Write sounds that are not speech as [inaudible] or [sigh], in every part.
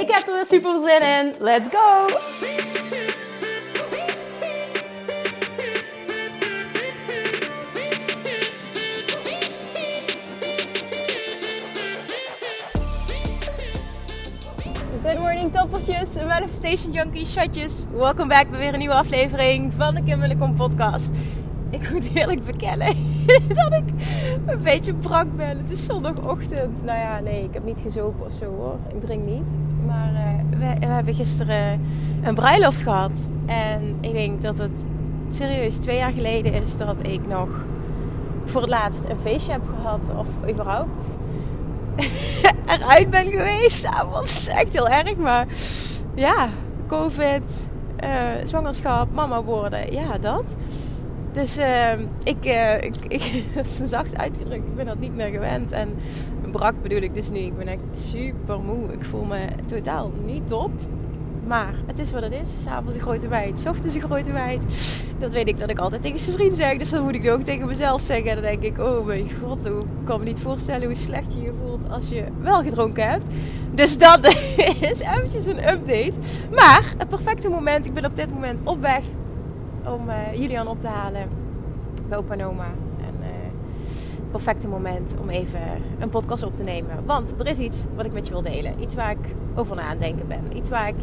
Ik heb er weer super zin in. Let's go! Good morning toppertjes, manifestation junkies, shotjes. Welkom back bij weer een nieuwe aflevering van de Kim Willem podcast. Ik moet eerlijk bekennen [laughs] dat ik een beetje brak ben. Het is zondagochtend. Nou ja, nee, ik heb niet gezopen of zo hoor. Ik drink niet. Maar uh, we, we, hebben gisteren een bruiloft gehad. En ik denk dat het serieus twee jaar geleden is dat ik nog voor het laatst een feestje heb gehad. Of überhaupt [laughs] eruit ben geweest. Is echt heel erg. Maar ja, covid, uh, zwangerschap, mama worden. Ja, dat. Dus uh, ik, uh, ik, ik [laughs] zacht uitgedrukt, ik ben dat niet meer gewend. En brak bedoel ik dus nu. Ik ben echt super moe. Ik voel me totaal niet top. Maar het is wat het is. S'avonds een grote wijd, s ochtends een grote wijd. Dat weet ik dat ik altijd tegen zijn vriend zeg. Dus dat moet ik ook tegen mezelf zeggen. Dan denk ik, oh mijn god, ik kan me niet voorstellen hoe slecht je je voelt als je wel gedronken hebt. Dus dat [laughs] is eventjes een update. Maar het perfecte moment, ik ben op dit moment op weg om uh, Julian op te halen bij opa en uh, perfecte moment om even een podcast op te nemen. Want er is iets wat ik met je wil delen. Iets waar ik over na aan denken ben. Iets waar ik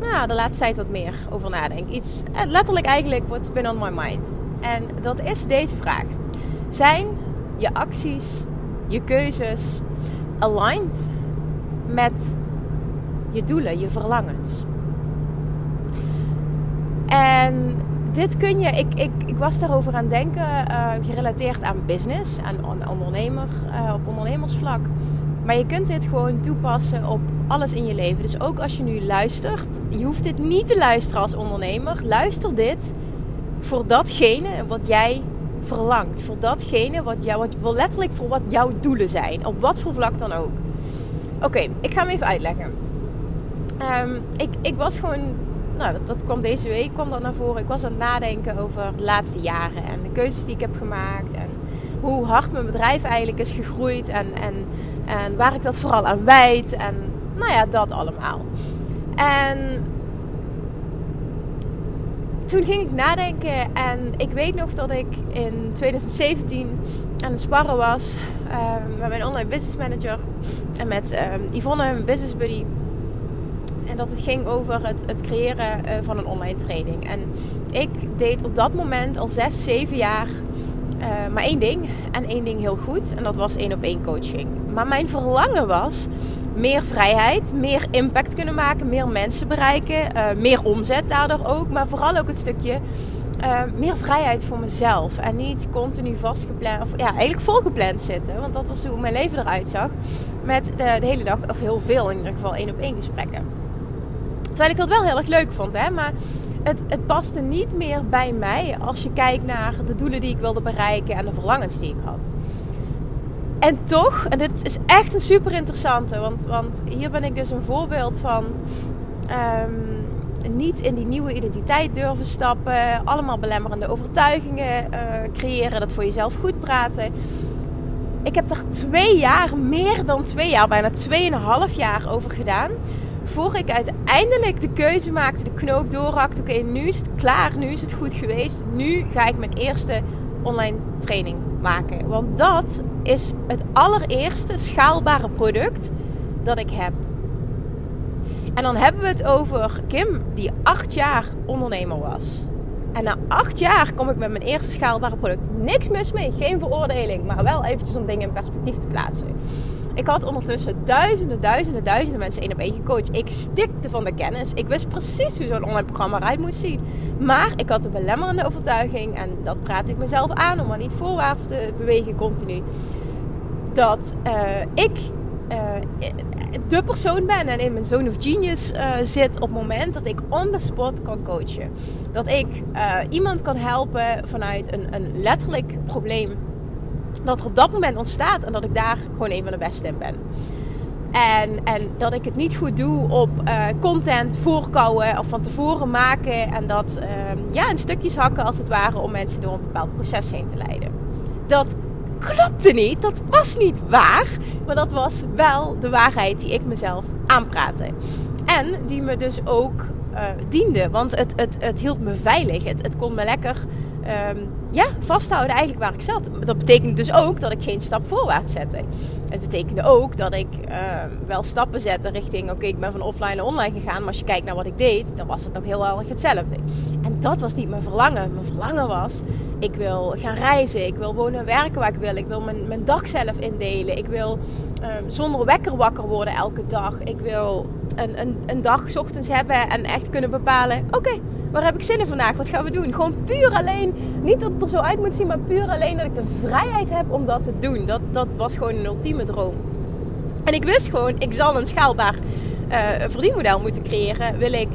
nou, de laatste tijd wat meer over nadenk. Iets eh, letterlijk eigenlijk what's been on my mind. En dat is deze vraag. Zijn je acties, je keuzes aligned met je doelen, je verlangens? En dit kun je, ik, ik, ik was daarover aan denken, uh, gerelateerd aan business, aan, ondernemer, uh, op ondernemersvlak. Maar je kunt dit gewoon toepassen op alles in je leven. Dus ook als je nu luistert, je hoeft dit niet te luisteren als ondernemer. Luister dit voor datgene wat jij verlangt. Voor datgene wat jou, wat, letterlijk voor wat jouw doelen zijn. Op wat voor vlak dan ook. Oké, ik ga hem even uitleggen. Um, ik, ik was gewoon nou, dat, kwam deze week kwam dat naar voren. Ik was aan het nadenken over de laatste jaren en de keuzes die ik heb gemaakt. En hoe hard mijn bedrijf eigenlijk is gegroeid. En, en, en waar ik dat vooral aan wijd. En nou ja, dat allemaal. En toen ging ik nadenken en ik weet nog dat ik in 2017 aan het sparren was uh, met mijn online business manager en met uh, Yvonne, mijn business buddy. En dat het ging over het, het creëren uh, van een online training. En ik deed op dat moment al zes, zeven jaar uh, maar één ding. En één ding heel goed. En dat was één op één coaching. Maar mijn verlangen was meer vrijheid, meer impact kunnen maken, meer mensen bereiken, uh, meer omzet daardoor ook. Maar vooral ook het stukje meer vrijheid voor mezelf. En niet continu vastgepland, of ja, eigenlijk volgepland zitten. Want dat was hoe mijn leven eruit zag. Met de, de hele dag, of heel veel in ieder geval, één op één gesprekken. Terwijl ik dat wel heel erg leuk vond, hè. Maar het, het paste niet meer bij mij als je kijkt naar de doelen die ik wilde bereiken en de verlangens die ik had. En toch, en dit is echt een super interessante, want, want hier ben ik dus een voorbeeld van um, niet in die nieuwe identiteit durven stappen, allemaal belemmerende overtuigingen uh, creëren, dat voor jezelf goed praten. Ik heb er twee jaar, meer dan twee jaar, bijna tweeënhalf jaar over gedaan voor ik uiteindelijk de keuze maakte, de knoop doorhakte. Oké, nu is het klaar, nu is het goed geweest. Nu ga ik mijn eerste online training maken. Want dat is het allereerste schaalbare product dat ik heb. En dan hebben we het over Kim, die acht jaar ondernemer was. En na acht jaar kom ik met mijn eerste schaalbare product. Niks mis mee, geen veroordeling, maar wel eventjes om dingen in perspectief te plaatsen. Ik had ondertussen duizenden, duizenden, duizenden mensen één op één gecoacht. Ik stikte van de kennis. Ik wist precies hoe zo'n online programma eruit moest zien. Maar ik had een belemmerende overtuiging. En dat praat ik mezelf aan om maar niet voorwaarts te bewegen continu. Dat uh, ik de persoon ben en in mijn zone of genius zit op het moment dat ik on the spot kan coachen. Dat ik iemand kan helpen vanuit een, een letterlijk probleem dat er op dat moment ontstaat en dat ik daar gewoon een van de beste in ben. En, en dat ik het niet goed doe op uh, content voorkouwen of van tevoren maken. En dat uh, ja, in stukjes hakken als het ware om mensen door een bepaald proces heen te leiden. Dat klopte niet, dat was niet waar. Maar dat was wel de waarheid die ik mezelf aanpraatte. En die me dus ook uh, diende. Want het, het, het hield me veilig. Het, het kon me lekker um, ja, vasthouden eigenlijk waar ik zat. Dat betekent dus ook dat ik geen stap voorwaarts zette. Het betekende ook dat ik uh, wel stappen zette richting... oké, ik ben van offline naar online gegaan... maar als je kijkt naar wat ik deed, dan was het nog heel erg hetzelfde. En dat was niet mijn verlangen. Mijn verlangen was... ik wil gaan reizen, ik wil wonen en werken waar ik wil... ik wil mijn, mijn dag zelf indelen... ik wil uh, zonder wekker wakker worden elke dag... ik wil een, een, dag ochtends hebben en echt kunnen bepalen... oké, Waar heb ik zin in vandaag? Wat gaan we doen? Gewoon puur alleen, niet dat het er zo uit moet zien, maar puur alleen dat ik de vrijheid heb om dat te doen. Dat, dat was gewoon een ultieme droom. En ik wist gewoon, ik zal een schaalbaar uh, verdienmodel moeten creëren. Wil ik,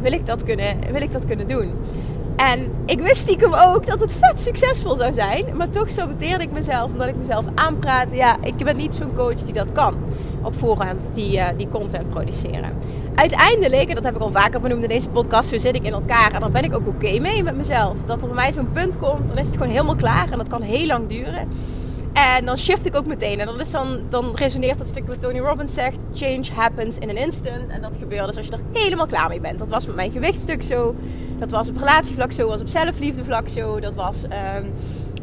wil, ik dat kunnen, wil ik dat kunnen doen? En ik wist stiekem ook dat het vet succesvol zou zijn. Maar toch saboteerde ik mezelf omdat ik mezelf aanpraatte. Ja, ik ben niet zo'n coach die dat kan. Op voorhand, die, uh, die content produceren. Uiteindelijk, en dat heb ik al vaker benoemd in deze podcast, zo zit ik in elkaar. En daar ben ik ook oké mee met mezelf. Dat er bij mij zo'n punt komt, dan is het gewoon helemaal klaar. En dat kan heel lang duren. En dan shift ik ook meteen. En dat is dan, dan resoneert dat stuk wat Tony Robbins zegt. Change happens in an instant. En dat gebeurt dus als je er helemaal klaar mee bent. Dat was met mijn gewichtstuk zo. Dat was op relatievlak zo. Was op zelfliefdevlak zo. Dat was uh,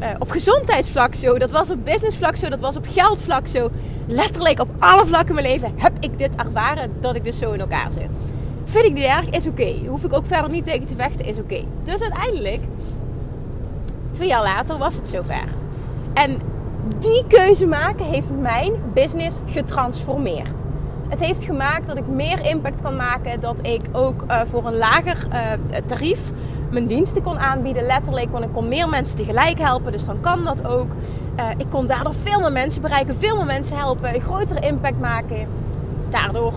uh, op gezondheidsvlak zo. Dat was op businessvlak zo. Dat was op geldvlak zo. Letterlijk op alle vlakken in mijn leven heb ik dit ervaren. Dat ik dus zo in elkaar zit. Vind ik niet erg? Is oké. Hoef ik ook verder niet tegen te vechten? Is oké. Dus uiteindelijk, twee jaar later, was het zover. En die keuze maken heeft mijn business getransformeerd. Het heeft gemaakt dat ik meer impact kan maken. Dat ik ook uh, voor een lager uh, tarief mijn diensten kon aanbieden. Letterlijk, want ik kon meer mensen tegelijk helpen. Dus dan kan dat ook. Uh, ik kon daardoor veel meer mensen bereiken, veel meer mensen helpen, een grotere impact maken. Daardoor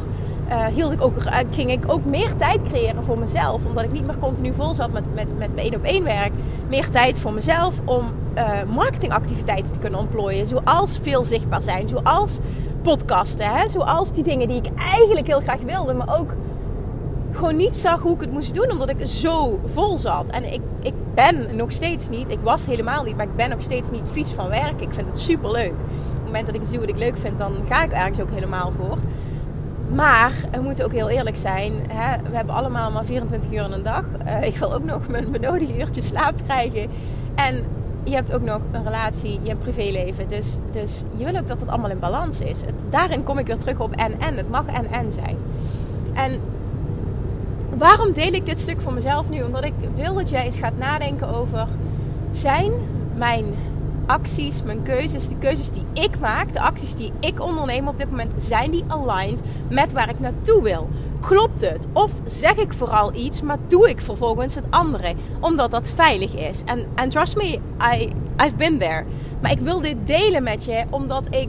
uh, hield ik ook, uh, ging ik ook meer tijd creëren voor mezelf. Omdat ik niet meer continu vol zat met, met, met één op één werk. Meer tijd voor mezelf om uh, marketingactiviteiten te kunnen ontplooien. Zoals veel zichtbaar zijn. Zoals podcasten. Hè? Zoals die dingen die ik eigenlijk heel graag wilde. Maar ook gewoon niet zag hoe ik het moest doen. Omdat ik zo vol zat. En ik, ik ben nog steeds niet. Ik was helemaal niet. Maar ik ben nog steeds niet vies van werk. Ik vind het super leuk. Op het moment dat ik zie wat ik leuk vind. Dan ga ik ergens ook helemaal voor. Maar we moeten ook heel eerlijk zijn. Hè? We hebben allemaal maar 24 uur in een dag. Uh, ik wil ook nog mijn benodigde uurtjes slaap krijgen. En je hebt ook nog een relatie, je hebt een privéleven. Dus, dus je wil ook dat het allemaal in balans is. Daarin kom ik weer terug op en en. Het mag en en zijn. En waarom deel ik dit stuk voor mezelf nu? Omdat ik wil dat jij eens gaat nadenken over... Zijn mijn acties, mijn keuzes, de keuzes die ik maak, de acties die ik onderneem op dit moment, zijn die aligned met waar ik naartoe wil? Klopt het? Of zeg ik vooral iets, maar doe ik vervolgens het andere, omdat dat veilig is? En, and trust me, I, I've been there. Maar ik wil dit delen met je, omdat ik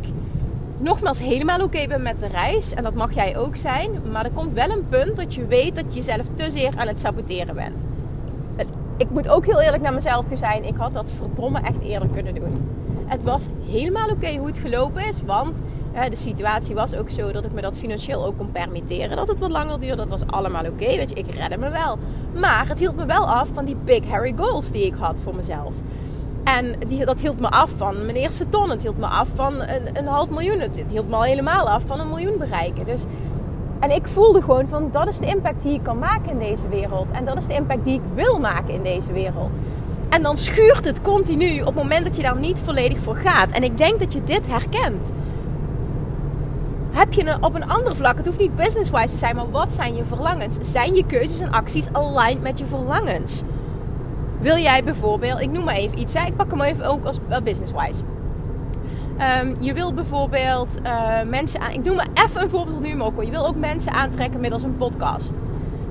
nogmaals helemaal oké ben met de reis. En dat mag jij ook zijn. Maar er komt wel een punt dat je weet dat je jezelf te zeer aan het saboteren bent ik moet ook heel eerlijk naar mezelf toe zijn. Ik had dat verdomme echt eerder kunnen doen. Het was helemaal oké hoe het gelopen is. Want de situatie was ook zo dat ik me dat financieel ook kon permitteren. Dat het wat langer duurde. Dat was allemaal oké. Weet je, ik redde me wel. Maar het hield me wel af van die big hairy goals die ik had voor mezelf. En die, dat hield me af van mijn eerste ton. Het hield me af van een, een half miljoen. Het, het hield me al helemaal af van een miljoen bereiken. Dus en ik voelde gewoon van dat is de impact die ik kan maken in deze wereld. En dat is de impact die ik wil maken in deze wereld. En dan schuurt het continu op het moment dat je daar niet volledig voor gaat. En ik denk dat je dit herkent. Heb je een, op een ander vlak, het hoeft niet business-wise te zijn, maar wat zijn je verlangens? Zijn je keuzes en acties aligned met je verlangens? Wil jij bijvoorbeeld, ik noem maar even iets, ik pak hem even ook als business-wise. Um, je wil bijvoorbeeld uh, mensen aan. Ik noem maar even een voorbeeld nu, Mokko. Je wil ook mensen aantrekken middels een podcast.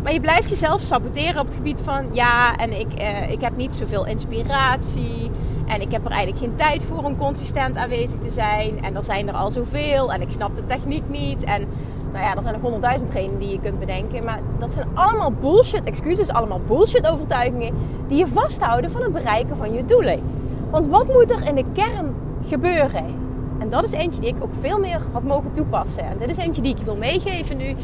Maar je blijft jezelf saboteren op het gebied van ja, en ik, eh, ik heb niet zoveel inspiratie. En ik heb er eigenlijk geen tijd voor om consistent aanwezig te zijn. En er zijn er al zoveel. En ik snap de techniek niet. En nou ja, er zijn nog honderdduizend redenen die je kunt bedenken. Maar dat zijn allemaal bullshit excuses, allemaal bullshit overtuigingen die je vasthouden van het bereiken van je doelen. Want wat moet er in de kern gebeuren? En dat is eentje die ik ook veel meer had mogen toepassen. En dit is eentje die ik wil meegeven nu.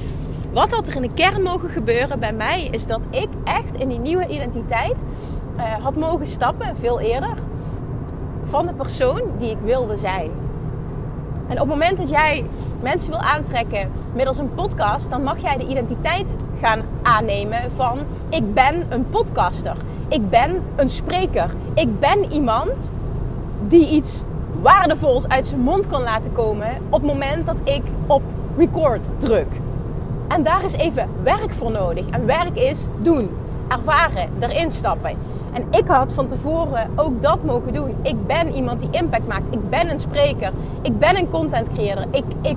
Wat had er in de kern mogen gebeuren bij mij, is dat ik echt in die nieuwe identiteit uh, had mogen stappen, veel eerder, van de persoon die ik wilde zijn. En op het moment dat jij mensen wil aantrekken middels een podcast, dan mag jij de identiteit gaan aannemen van ik ben een podcaster. Ik ben een spreker. Ik ben iemand die iets waardevols uit zijn mond kan laten komen op het moment dat ik op record druk. En daar is even werk voor nodig. En werk is doen, ervaren, erin stappen. En ik had van tevoren ook dat mogen doen. Ik ben iemand die impact maakt. Ik ben een spreker. Ik ben een content creator. Ik, ik,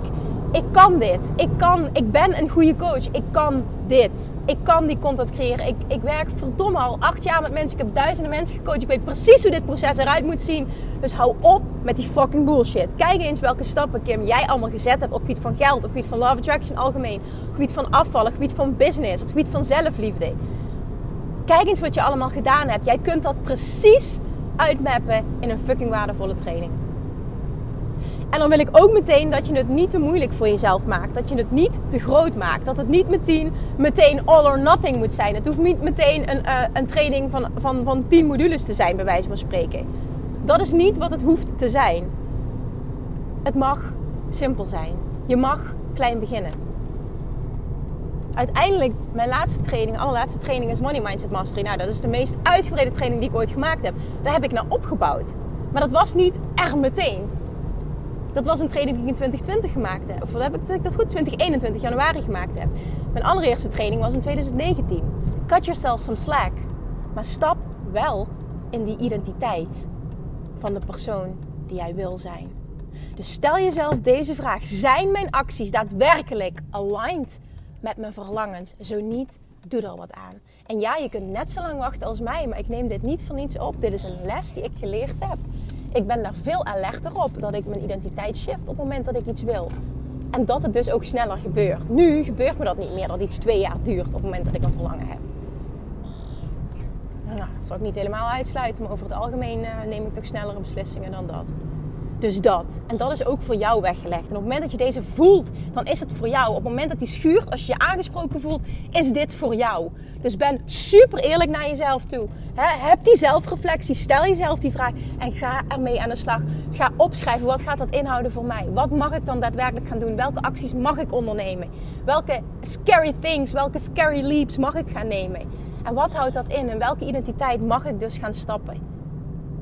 ik kan dit. Ik, kan, ik ben een goede coach. Ik kan dit. Ik kan die content creëren. Ik, ik werk verdomme al acht jaar met mensen. Ik heb duizenden mensen gecoacht. Ik weet precies hoe dit proces eruit moet zien. Dus hou op met die fucking bullshit. Kijk eens welke stappen, Kim, jij allemaal gezet hebt op gebied van geld, op gebied van love attraction algemeen, op gebied van afvallen, op gebied van business, op gebied van zelfliefde. Kijk eens wat je allemaal gedaan hebt. Jij kunt dat precies uitmappen in een fucking waardevolle training. En dan wil ik ook meteen dat je het niet te moeilijk voor jezelf maakt. Dat je het niet te groot maakt. Dat het niet meteen, meteen all or nothing moet zijn. Het hoeft niet meteen een, uh, een training van, van, van 10 modules te zijn, bij wijze van spreken. Dat is niet wat het hoeft te zijn. Het mag simpel zijn. Je mag klein beginnen uiteindelijk, mijn laatste training, allerlaatste training is Money Mindset Mastery. Nou, dat is de meest uitgebreide training die ik ooit gemaakt heb. Daar heb ik naar opgebouwd. Maar dat was niet er meteen. Dat was een training die ik in 2020 gemaakt heb. Of heb ik dat goed? 2021 januari gemaakt heb. Mijn allereerste training was in 2019. Cut yourself some slack. Maar stap wel in die identiteit van de persoon die jij wil zijn. Dus stel jezelf deze vraag: zijn mijn acties daadwerkelijk aligned met mijn verlangens. Zo niet, doe er wat aan. En ja, je kunt net zo lang wachten als mij, maar ik neem dit niet voor niets op. Dit is een les die ik geleerd heb. Ik ben daar veel alerter op dat ik mijn identiteit shift op het moment dat ik iets wil. En dat het dus ook sneller gebeurt. Nu gebeurt me dat niet meer, dat iets twee jaar duurt op het moment dat ik een verlangen heb. Nou, dat zal ik niet helemaal uitsluiten, maar over het algemeen uh, neem ik toch snellere beslissingen dan dat. Dus dat. En dat is ook voor jou weggelegd. En op het moment dat je deze voelt, dan is het voor jou. Op het moment dat die schuurt, als je je aangesproken voelt, is dit voor jou. Dus ben super eerlijk naar jezelf toe. heb die zelfreflectie, stel jezelf die vraag en ga ermee aan de slag. Ga opschrijven, wat gaat dat inhouden voor mij? Wat mag ik dan daadwerkelijk gaan doen? Welke acties mag ik ondernemen? Welke scary things, welke scary leaps mag ik gaan nemen? En wat houdt dat in? En welke identiteit mag ik dus gaan stappen?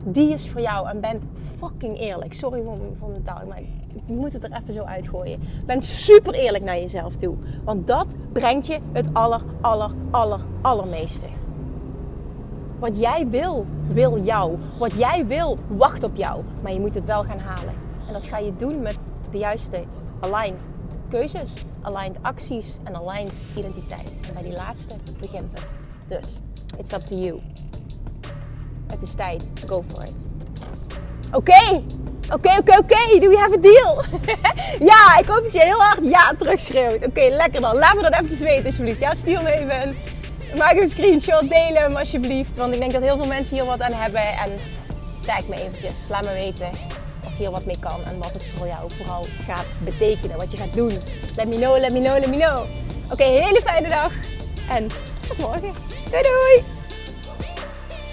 Die is voor jou. En ben fucking eerlijk. Sorry voor, voor mijn taal, maar ik moet het er even zo uitgooien. Ben super eerlijk naar jezelf toe. Want dat brengt je het aller, aller, aller, allermeeste. Wat jij wil, wil jou. Wat jij wil, wacht op jou. Maar je moet het wel gaan halen. En dat ga je doen met de juiste aligned keuzes, aligned acties en aligned identiteit. En bij die laatste begint het. Dus, it's up to you. Het is tijd. Go for it. Oké. Oké, oké, oké. Do we have a deal? [laughs] ja, ik hoop dat je heel hard ja terugschreeuwt. Oké, lekker dan. Laat me dat eventjes weten alsjeblieft. Ja, stuur me even. Maak een screenshot. Deel hem alsjeblieft. Want ik denk dat heel veel mensen hier wat aan hebben. En tag me eventjes. Laat me weten of hier wat mee kan. En wat het voor jou vooral gaat betekenen. Wat je gaat doen. Let me know, let me know, let me know. Oké, hele fijne dag. En tot morgen. Doei doei!